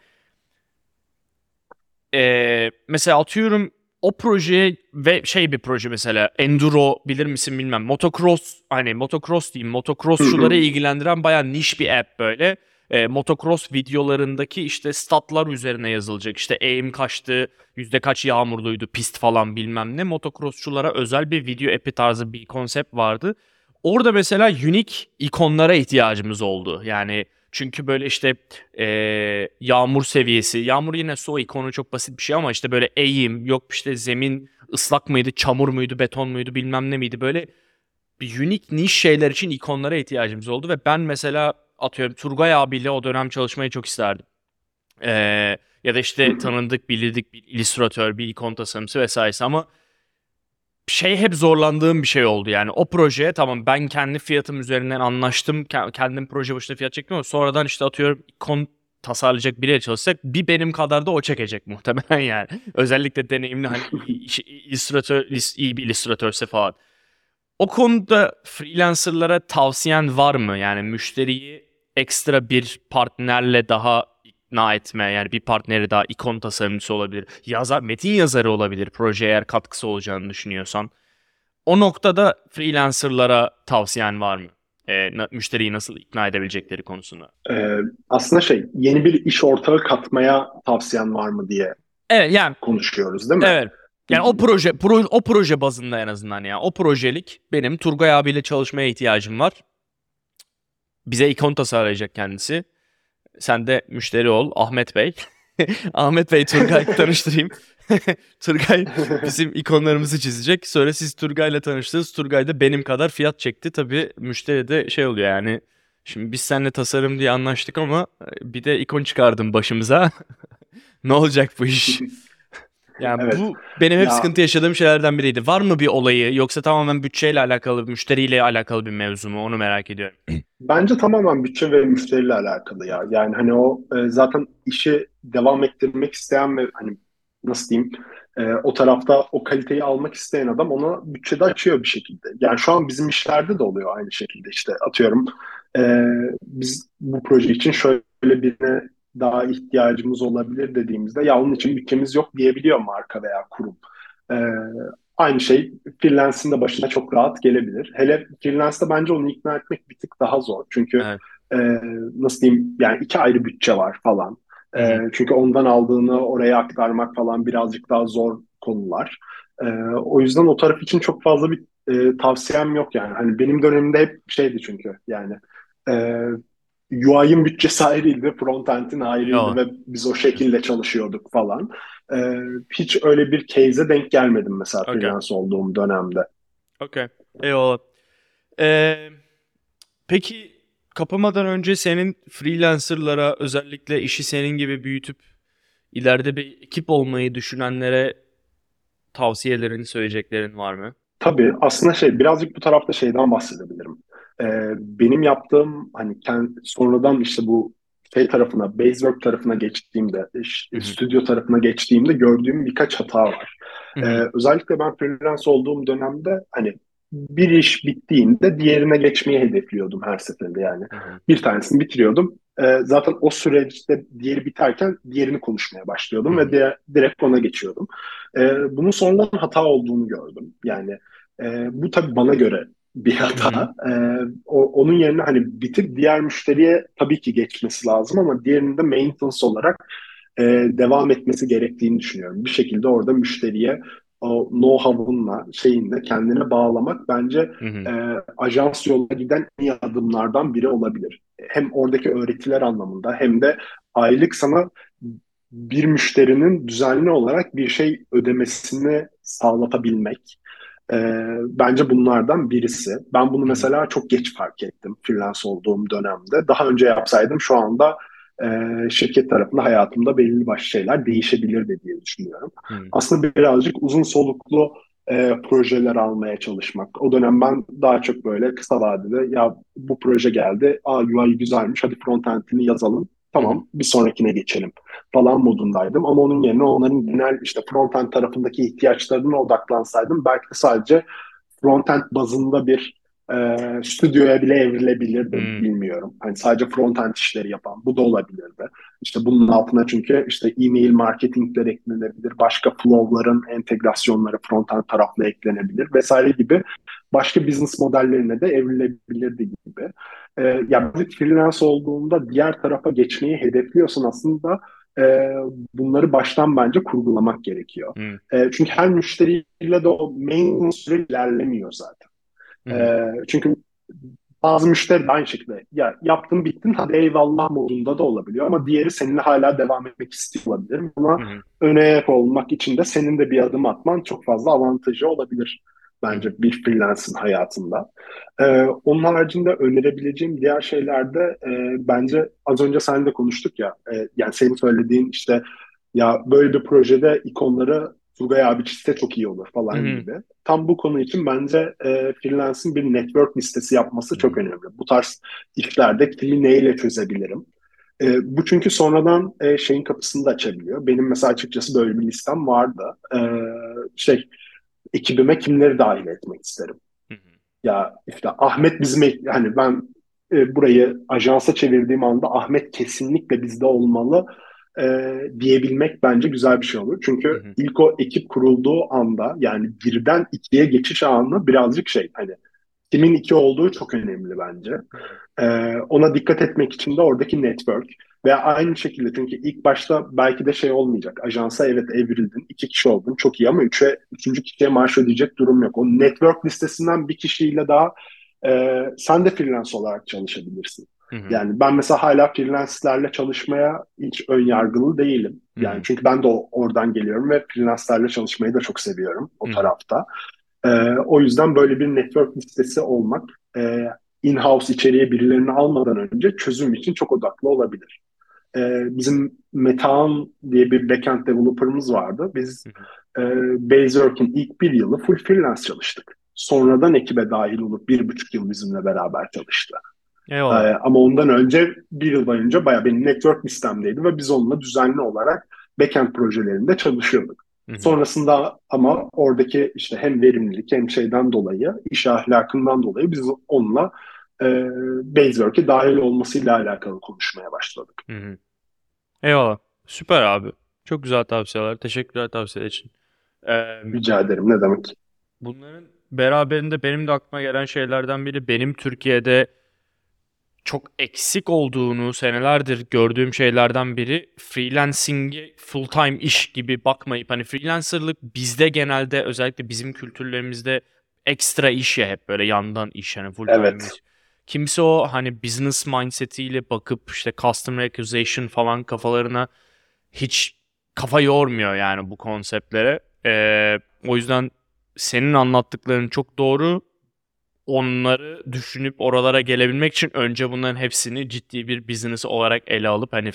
Ee, mesela atıyorum o proje ve şey bir proje mesela enduro bilir misin bilmem. Motocross hani motocross diyeyim motocrossçuları ilgilendiren bayağı niş bir app böyle. Ee, motocross videolarındaki işte statlar üzerine yazılacak. İşte eğim kaçtı yüzde kaç yağmurluydu pist falan bilmem ne. Motocrossçulara özel bir video app'i tarzı bir konsept vardı. Orada mesela unique ikonlara ihtiyacımız oldu. Yani çünkü böyle işte eee, yağmur seviyesi. Yağmur yine su ikonu çok basit bir şey ama işte böyle eğim, yok işte zemin ıslak mıydı, çamur muydu, beton muydu bilmem ne miydi. Böyle bir unik niş şeyler için ikonlara ihtiyacımız oldu ve ben mesela atıyorum Turgay abiyle o dönem çalışmayı çok isterdim. Eee, ya da işte tanındık, bilirdik bir illüstratör, bir ikon tasarımcısı vesairesi ama şey hep zorlandığım bir şey oldu yani o projeye tamam ben kendi fiyatım üzerinden anlaştım Ke- kendim proje başına fiyat çektim ama sonradan işte atıyorum ikon tasarlayacak biriyle çalışsak bir benim kadar da o çekecek muhtemelen yani özellikle deneyimli hani iş- illüstratör iyi bir illüstratörse falan. O konuda freelancerlara tavsiyen var mı? Yani müşteriyi ekstra bir partnerle daha ikna etme. Yani bir partneri daha ikon tasarımcısı olabilir. Yazar, metin yazarı olabilir projeye eğer katkısı olacağını düşünüyorsan. O noktada freelancerlara tavsiyen var mı? Na- müşteriyi nasıl ikna edebilecekleri konusunda. Ee, aslında şey yeni bir iş ortağı katmaya tavsiyen var mı diye Evet yani konuşuyoruz değil mi? evet. Yani o proje pro, o proje bazında en azından ya. O projelik benim Turgay abiyle çalışmaya ihtiyacım var. Bize ikon tasarlayacak kendisi. Sen de müşteri ol Ahmet Bey. Ahmet Bey Turgay tanıştırayım. Turgay bizim ikonlarımızı çizecek. Sonra siz Turgay'la tanıştınız. Turgay da benim kadar fiyat çekti. Tabii müşteri de şey oluyor yani. Şimdi biz seninle tasarım diye anlaştık ama e, bir de ikon çıkardın başımıza. ne olacak bu iş? Yani Evet. bu benim hep Ya- sıkıntı yaşadığım şeylerden biriydi. Var mı bir olayı yoksa tamamen bütçeyle alakalı, müşteriyle alakalı bir mevzu mu? Onu merak ediyorum. Bence tamamen bütçe ve müşteriyle alakalı ya. Yani hani o e, zaten işi devam ettirmek isteyen ve hani nasıl diyeyim e, o tarafta o kaliteyi almak isteyen adam ona bütçede açıyor bir şekilde. Yani şu an bizim işlerde de oluyor aynı şekilde işte atıyorum e, biz bu proje için şöyle birine daha ihtiyacımız olabilir dediğimizde ya onun için bütçemiz yok diyebiliyor marka veya kurum. E, aynı şey freelance'in de başına çok rahat gelebilir. Hele freelance'da bence onu ikna etmek bir tık daha zor. Çünkü Evet. e, nasıl diyeyim yani iki ayrı bütçe var falan. E, çünkü ondan aldığını oraya aktarmak falan birazcık daha zor konular. E, o yüzden o taraf için çok fazla bir e, tavsiyem yok yani. Hani benim dönemimde hep şeydi çünkü yani e, UI'ın bütçesi ayrıydı, frontend'in ayrıydı Yok. ve biz o şekilde çalışıyorduk falan. E, hiç öyle bir case'e denk gelmedim mesela Okey. freelance olduğum dönemde. Okey. Eyvallah. Ee, peki kapamadan önce senin freelancerlara özellikle işi senin gibi büyütüp ileride bir ekip olmayı düşünenlere tavsiyelerin, söyleyeceklerin var mı? Tabii aslında şey birazcık bu tarafta şeyden bahsedebilirim. Ee, benim yaptığım hani sonradan işte bu şey tarafına, Basework tarafına geçtiğimde, işte, stüdyo tarafına geçtiğimde gördüğüm birkaç hata var. Ee, özellikle ben freelance olduğum dönemde hani bir iş bittiğinde diğerine geçmeyi hedefliyordum her seferinde yani. Bir tanesini bitiriyordum. Ee, zaten o süreçte diğeri biterken diğerini konuşmaya başlıyordum ve de, direkt ona geçiyordum. Ee, bunun sonradan hata olduğunu gördüm. Yani e, bu tabii bana göre bir hata. Ee, o, onun yerine hani bitip diğer müşteriye tabii ki geçmesi lazım ama diğerinin de maintenance olarak e, devam etmesi gerektiğini düşünüyorum. Bir şekilde orada müşteriye o know-how'unla şeyinle kendine bağlamak bence hı hı. E, ajans yoluna giden en iyi adımlardan biri olabilir. Hem oradaki öğretiler anlamında hem de aylık sana bir müşterinin düzenli olarak bir şey ödemesini sağlatabilmek. E, bence bunlardan birisi. Ben bunu mesela çok geç fark ettim freelance olduğum dönemde. Daha önce yapsaydım şu anda e, şirket tarafında hayatımda belli başlı şeyler değişebilirdi diye düşünüyorum. Hmm. Aslında birazcık uzun soluklu e, projeler almaya çalışmak. O dönem ben daha çok böyle kısa vadede ya bu proje geldi, aa UI güzelmiş, hadi frontend'ini yazalım. Tamam bir sonrakine geçelim falan modundaydım. Ama onun yerine onların genel işte frontend tarafındaki ihtiyaçlarına odaklansaydım belki de sadece frontend bazında bir e, stüdyoya bile evrilebilirdi hmm. bilmiyorum. Hani sadece front-end işleri yapan bu da olabilirdi. İşte bunun altına çünkü işte e-mail marketingler eklenebilir, başka flow'ların entegrasyonları front-end tarafına eklenebilir vesaire gibi başka business modellerine de evrilebilirdi gibi. Ee, yani freelance olduğunda diğer tarafa geçmeyi hedefliyorsun aslında e, bunları baştan bence kurgulamak gerekiyor. Hmm. E, çünkü her müşteriyle de o main süre ilerlemiyor zaten. E, çünkü bazı müşteri de aynı şekilde ya yaptın bittin hadi eyvallah modunda da olabiliyor ama diğeri seninle hala devam etmek istiyor olabilir. Buna öne ayak olmak için de senin de bir adım atman çok fazla avantajı olabilir bence bir freelance'ın hayatında. Ee, onun haricinde önerebileceğim diğer şeylerde e, bence az önce seninle konuştuk ya e, yani senin söylediğin işte ya böyle bir projede ikonları Turgay abi çizse çok iyi olur falan Hı-hı. gibi. Tam bu konu için bence e, freelance'ın bir network listesi yapması Hı-hı. çok önemli. Bu tarz işlerde kimi neyle çözebilirim? E, bu çünkü sonradan e, şeyin kapısını da açabiliyor. Benim mesela açıkçası böyle bir listem vardı. E, şey ekibime kimleri dahil etmek isterim. Ya işte Ahmet bizim hani ben e, burayı ajansa çevirdiğim anda Ahmet kesinlikle bizde olmalı e, diyebilmek bence güzel bir şey olur. Çünkü hı hı. ilk o ekip kurulduğu anda yani birden ikiye geçiş anı birazcık şey hani kimin iki olduğu çok önemli bence. Ee, ona dikkat etmek için de oradaki network ve aynı şekilde çünkü ilk başta belki de şey olmayacak. Ajansa evet evrildin, iki kişi oldun çok iyi ama üçe, üçüncü kişiye maaş ödeyecek durum yok. O network listesinden bir kişiyle daha e, sen de freelance olarak çalışabilirsin. Hı hı. Yani ben mesela hala freelance'lerle çalışmaya hiç ön yargılı değilim. Yani hı hı. çünkü ben de oradan geliyorum ve freelance'lerle çalışmayı da çok seviyorum o hı. tarafta. Ee, o yüzden böyle bir network listesi olmak e, in-house içeriye birilerini almadan önce çözüm için çok odaklı olabilir. Ee, bizim Metaan diye bir backend developer'ımız vardı. Biz e, Basework'in ilk bir yılı full freelance çalıştık. Sonradan ekibe dahil olup bir buçuk yıl bizimle beraber çalıştı. Eyvallah. Ee, ama ondan önce bir yıl boyunca bayağı benim network listemdeydi ve biz onunla düzenli olarak backend projelerinde çalışıyorduk. Hı-hı. Sonrasında ama oradaki işte hem verimlilik hem şeyden dolayı, iş ahlakından dolayı biz onunla e, Basework'e dahil olmasıyla alakalı konuşmaya başladık. Hı-hı. Eyvallah. Süper abi. Çok güzel tavsiyeler. Teşekkürler tavsiyeler için. Ee, Rica ederim. Ne demek? Bunların beraberinde benim de aklıma gelen şeylerden biri benim Türkiye'de çok eksik olduğunu senelerdir gördüğüm şeylerden biri freelancing'e full time iş gibi bakmayıp hani freelancerlık bizde genelde özellikle bizim kültürlerimizde ekstra iş ya hep böyle yandan iş hani full time evet. iş. Kimse o hani business mindsetiyle bakıp işte customer acquisition falan kafalarına hiç kafa yormuyor yani bu konseptlere. Ee, o yüzden senin anlattıkların çok doğru onları düşünüp oralara gelebilmek için önce bunların hepsini ciddi bir business olarak ele alıp hani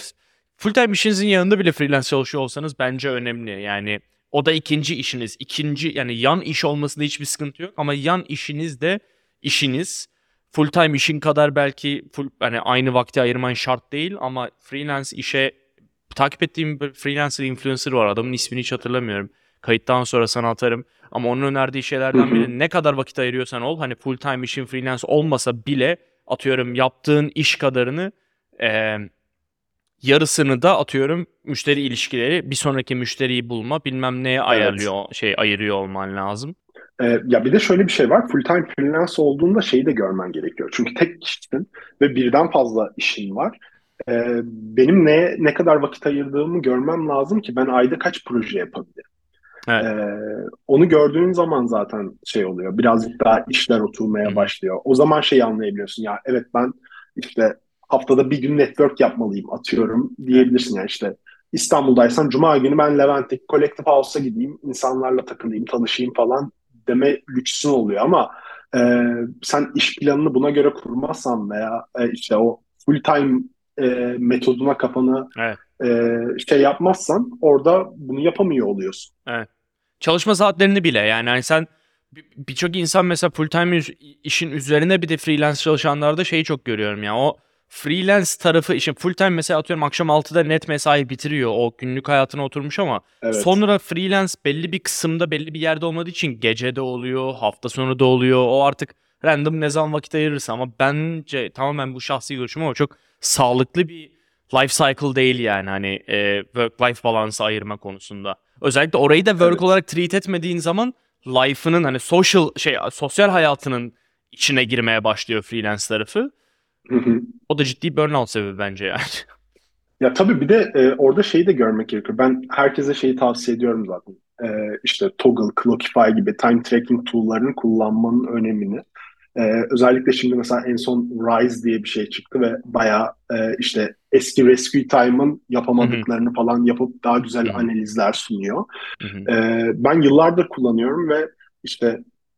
full time işinizin yanında bile freelance çalışıyor olsanız bence önemli. Yani o da ikinci işiniz. İkinci yani yan iş olmasında hiçbir sıkıntı yok ama yan işiniz de işiniz. Full time işin kadar belki full hani aynı vakti ayırman şart değil ama freelance işe takip ettiğim bir freelancer influencer var. Adamın ismini hiç hatırlamıyorum. Kayıttan sonra sana atarım. Ama onun önerdiği şeylerden biri ne kadar vakit ayırıyorsan ol. Hani full time işin freelance olmasa bile atıyorum yaptığın iş kadarını e, yarısını da atıyorum müşteri ilişkileri bir sonraki müşteriyi bulma bilmem neye ayarlıyor evet. şey ayırıyor olman lazım. Ee, ya bir de şöyle bir şey var. Full time freelance olduğunda şeyi de görmen gerekiyor. Çünkü tek kişisin ve birden fazla işin var. Ee, benim ne ne kadar vakit ayırdığımı görmem lazım ki ben ayda kaç proje yapabilirim. Evet. Ee, onu gördüğün zaman zaten şey oluyor. Birazcık daha işler oturmaya Hı. başlıyor. O zaman şeyi anlayabiliyorsun. Ya evet ben işte haftada bir gün network yapmalıyım atıyorum diyebilirsin. Yani işte İstanbul'daysan Cuma günü ben Levent'teki Collective House'a gideyim, insanlarla takılayım, tanışayım falan deme lüksün oluyor ama e, sen iş planını buna göre kurmazsan veya e, işte o full time e, metoduna kafanı evet. E, şey yapmazsan orada bunu yapamıyor oluyorsun. Evet. Çalışma saatlerini bile yani hani sen birçok insan mesela full time işin üzerine bir de freelance çalışanlarda şeyi çok görüyorum ya o freelance tarafı işin full time mesela atıyorum akşam 6'da net mesai bitiriyor. O günlük hayatına oturmuş ama evet. sonra freelance belli bir kısımda belli bir yerde olmadığı için gece de oluyor, hafta sonu da oluyor. O artık random ne zaman vakit ayırırsa ama bence tamamen bu şahsi görüşüm ama çok sağlıklı bir life cycle değil yani hani e, work life balansı ayırma konusunda. Özellikle orayı da work evet. olarak treat etmediğin zaman life'ının hani social şey sosyal hayatının içine girmeye başlıyor freelance tarafı. Hı hı. O da ciddi burnout sebebi bence yani. Ya tabii bir de e, orada şeyi de görmek gerekiyor. Ben herkese şeyi tavsiye ediyorum zaten. E, işte Toggle, Clockify gibi time tracking tool'larını kullanmanın önemini. E, özellikle şimdi mesela en son Rise diye bir şey çıktı ve bayağı e, işte eski Rescue Time'ın yapamadıklarını Hı-hı. falan yapıp daha güzel Hı-hı. analizler sunuyor. E, ben yıllardır kullanıyorum ve işte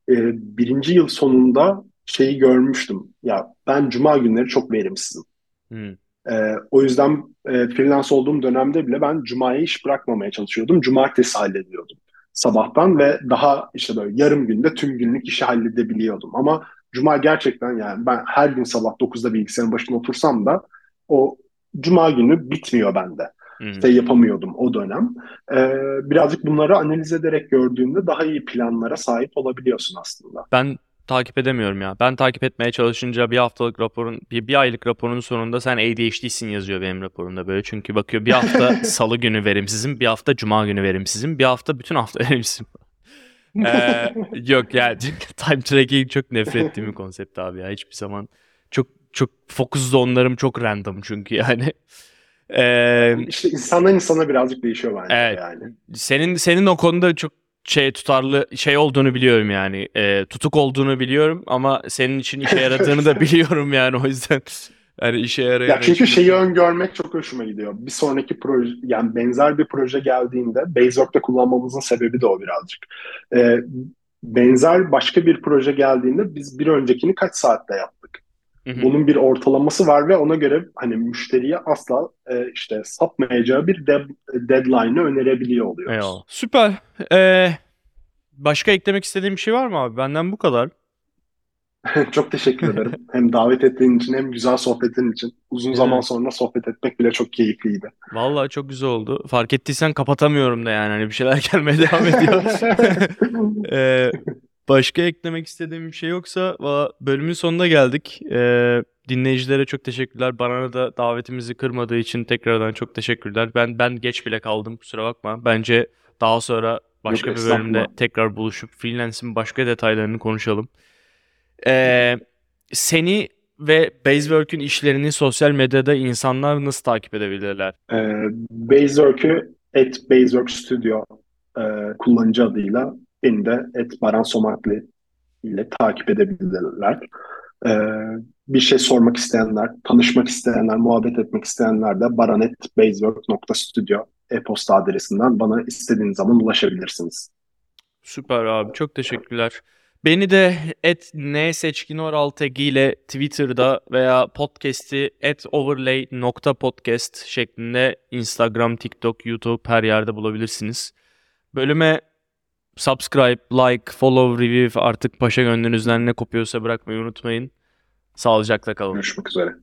e, birinci yıl sonunda şeyi görmüştüm. Ya ben cuma günleri çok verimsizim. Hmm. Ee, o yüzden e, freelance olduğum dönemde bile ben cumaya iş bırakmamaya çalışıyordum. Cumartesi hallediyordum sabahtan ve daha işte böyle yarım günde tüm günlük işi halledebiliyordum. Ama cuma gerçekten yani ben her gün sabah 9'da bilgisayarın başına otursam da o cuma günü bitmiyor bende. İşte yapamıyordum o dönem. Ee, birazcık bunları analiz ederek gördüğünde daha iyi planlara sahip olabiliyorsun aslında. Ben takip edemiyorum ya. Ben takip etmeye çalışınca bir haftalık raporun, bir, bir aylık raporun sonunda sen ADHD'sin yazıyor benim raporumda böyle. Çünkü bakıyor bir hafta salı günü verimsizim, bir hafta cuma günü verimsizim, bir hafta bütün hafta verimsizim. Ee, yok yani time tracking çok nefret ettiğim bir konsept abi ya. Hiçbir zaman çok çok fokus zonlarım çok random çünkü yani. Ee, işte insandan insana birazcık değişiyor bence evet, yani. Senin senin o konuda çok şey tutarlı şey olduğunu biliyorum yani. E, tutuk olduğunu biliyorum ama senin için işe yaradığını da biliyorum yani o yüzden. Yani işe yarayan. Ya çünkü şeyi öngörmek çok hoşuma gidiyor. Bir sonraki proje yani benzer bir proje geldiğinde Basework'ta kullanmamızın sebebi de o birazcık. Ee, benzer başka bir proje geldiğinde biz bir öncekini kaç saatte yaptık? Hı-hı. Bunun bir ortalaması var ve ona göre hani müşteriye asla e, işte sapmayacağı bir de- deadline'ı önerebiliyor oluyoruz. Eyvallah. Süper. Ee, başka eklemek istediğim bir şey var mı abi? Benden bu kadar. çok teşekkür ederim. hem davet ettiğin için hem güzel sohbetin için. Uzun evet. zaman sonra sohbet etmek bile çok keyifliydi. Vallahi çok güzel oldu. Fark ettiysen kapatamıyorum da yani. Hani bir şeyler gelmeye devam ediyor. ee, Başka eklemek istediğim bir şey yoksa bölümün sonuna geldik. Ee, dinleyicilere çok teşekkürler. Bana da davetimizi kırmadığı için tekrardan çok teşekkürler. Ben ben geç bile kaldım kusura bakma. Bence daha sonra başka Yok, bir bölümde tekrar buluşup freelance'in başka detaylarını konuşalım. Ee, seni ve Basework'ün işlerini sosyal medyada insanlar nasıl takip edebilirler? Ee, Basework'ü at Basework Studio e, kullanıcı adıyla Beni de et Baran Somakli ile takip edebilirler. Ee, bir şey sormak isteyenler, tanışmak isteyenler, muhabbet etmek isteyenler de baranetbasework.studio e-posta adresinden bana istediğiniz zaman ulaşabilirsiniz. Süper abi çok teşekkürler. Beni de et n seçkinor alt ile Twitter'da veya podcast'i at overlay.podcast şeklinde Instagram, TikTok, YouTube her yerde bulabilirsiniz. Bölüme subscribe, like, follow, review artık paşa gönlünüzden ne kopuyorsa bırakmayı unutmayın. Sağlıcakla kalın. Görüşmek üzere.